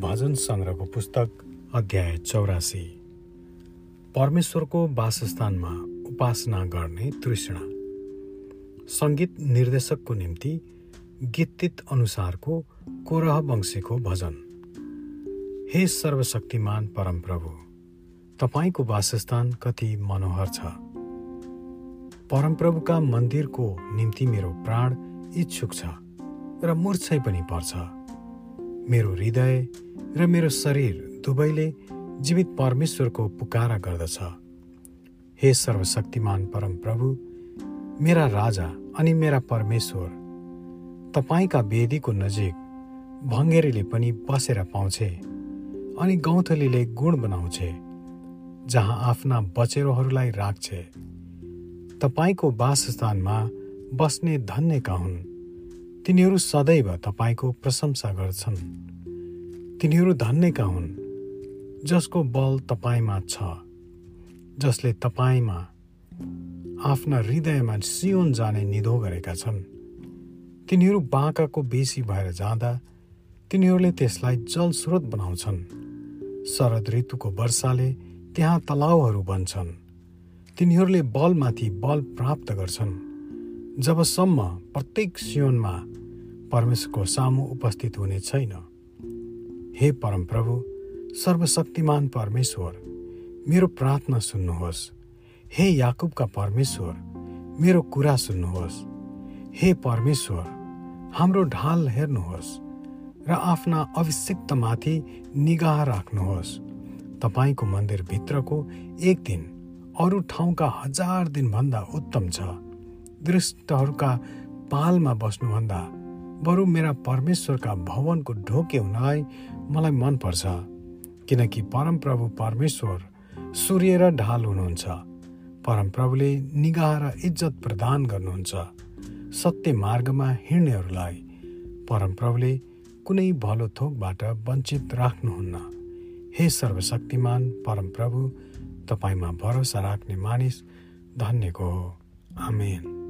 भजन सङ्ग्रहको पुस्तक अध्याय चौरासी। परमेश्वरको वासस्थानमा उपासना गर्ने तृष्णा। सङ्गीत निर्देशकको निम्ति गीतित अनुसारको कोरह वंशीको भजन। हे सर्वशक्तिमान परमप्रभु तपाईँको वासस्थान कति मनोहर छ। परमप्रभुका मन्दिरको निम्ति मेरो प्राण इच्छुक छ र मूर्छै पनि पर्छ। मेरो हृदय र मेरो शरीर दुवैले जीवित परमेश्वरको पुकारा गर्दछ। हे सर्वशक्तिमान परमप्रभु मेरा राजा अनि मेरा परमेश्वर तपाईँका वेदीको नजिक भङ्गेरीले पनि बसेर पाउँछे अनि गौँथलीले गुण बनाउँछे जहाँ आफ्ना बचेरोहरूलाई राख्छे। तपाईँको वासस्थानमा बस्ने धन्यका हुन्। तिनीहरू सदैव तपाईँको प्रशंसा गर्छन्। तिनीहरू धन्यका हुन् जसको बल तपाईँमा छ जसले तपाईँमा आफ्ना हृदयमा सियोन जाने निधो गरेका छन्। तिनीहरू बाँकाको बेसी भएर जाँदा तिनीहरूले त्यसलाई जलस्रोत बनाउँछन्। शरद ऋतुको वर्षाले त्यहाँ तलाउहरू बन्छन्। तिनीहरूले बलमाथि बल प्राप्त गर्छन्। जबसम्म प्रत्येक सियोनमा परमेश्वरको सामु उपस्थित हुने छैन। हे परमप्रभु सर्वशक्तिमान परमेश्वर मेरो प्रार्थना सुन्नुहोस्। हे याकुबका परमेश्वर मेरो कुरा सुन्नुहोस्। हे परमेश्वर हाम्रो ढाल हेर्नुहोस् र आफ्ना अभिषिक्तमाथि निगाह राख्नुहोस्। तपाईँको मन्दिरभित्रको एक दिन अरू ठाउँका हजार दिनभन्दा उत्तम छ। दृष्टहरूका पालमा बस्नुभन्दा बरु मेरा परमेश्वरका भवनको ढोके हुनलाई मलाई मनपर्छ किनकि परमप्रभु परमेश्वर सूर्य र ढाल हुनुहुन्छ। परमप्रभुले निगाह र इज्जत प्रदान गर्नुहुन्छ सत्य मार्गमा हिँड्नेहरूलाई। परमप्रभुले कुनै भलो थोकबाट वञ्चित राख्नुहुन्न। हे सर्वशक्तिमान परमप्रभु तपाईँमा भरोसा राख्ने मानिस धन्यको हो। आमेन।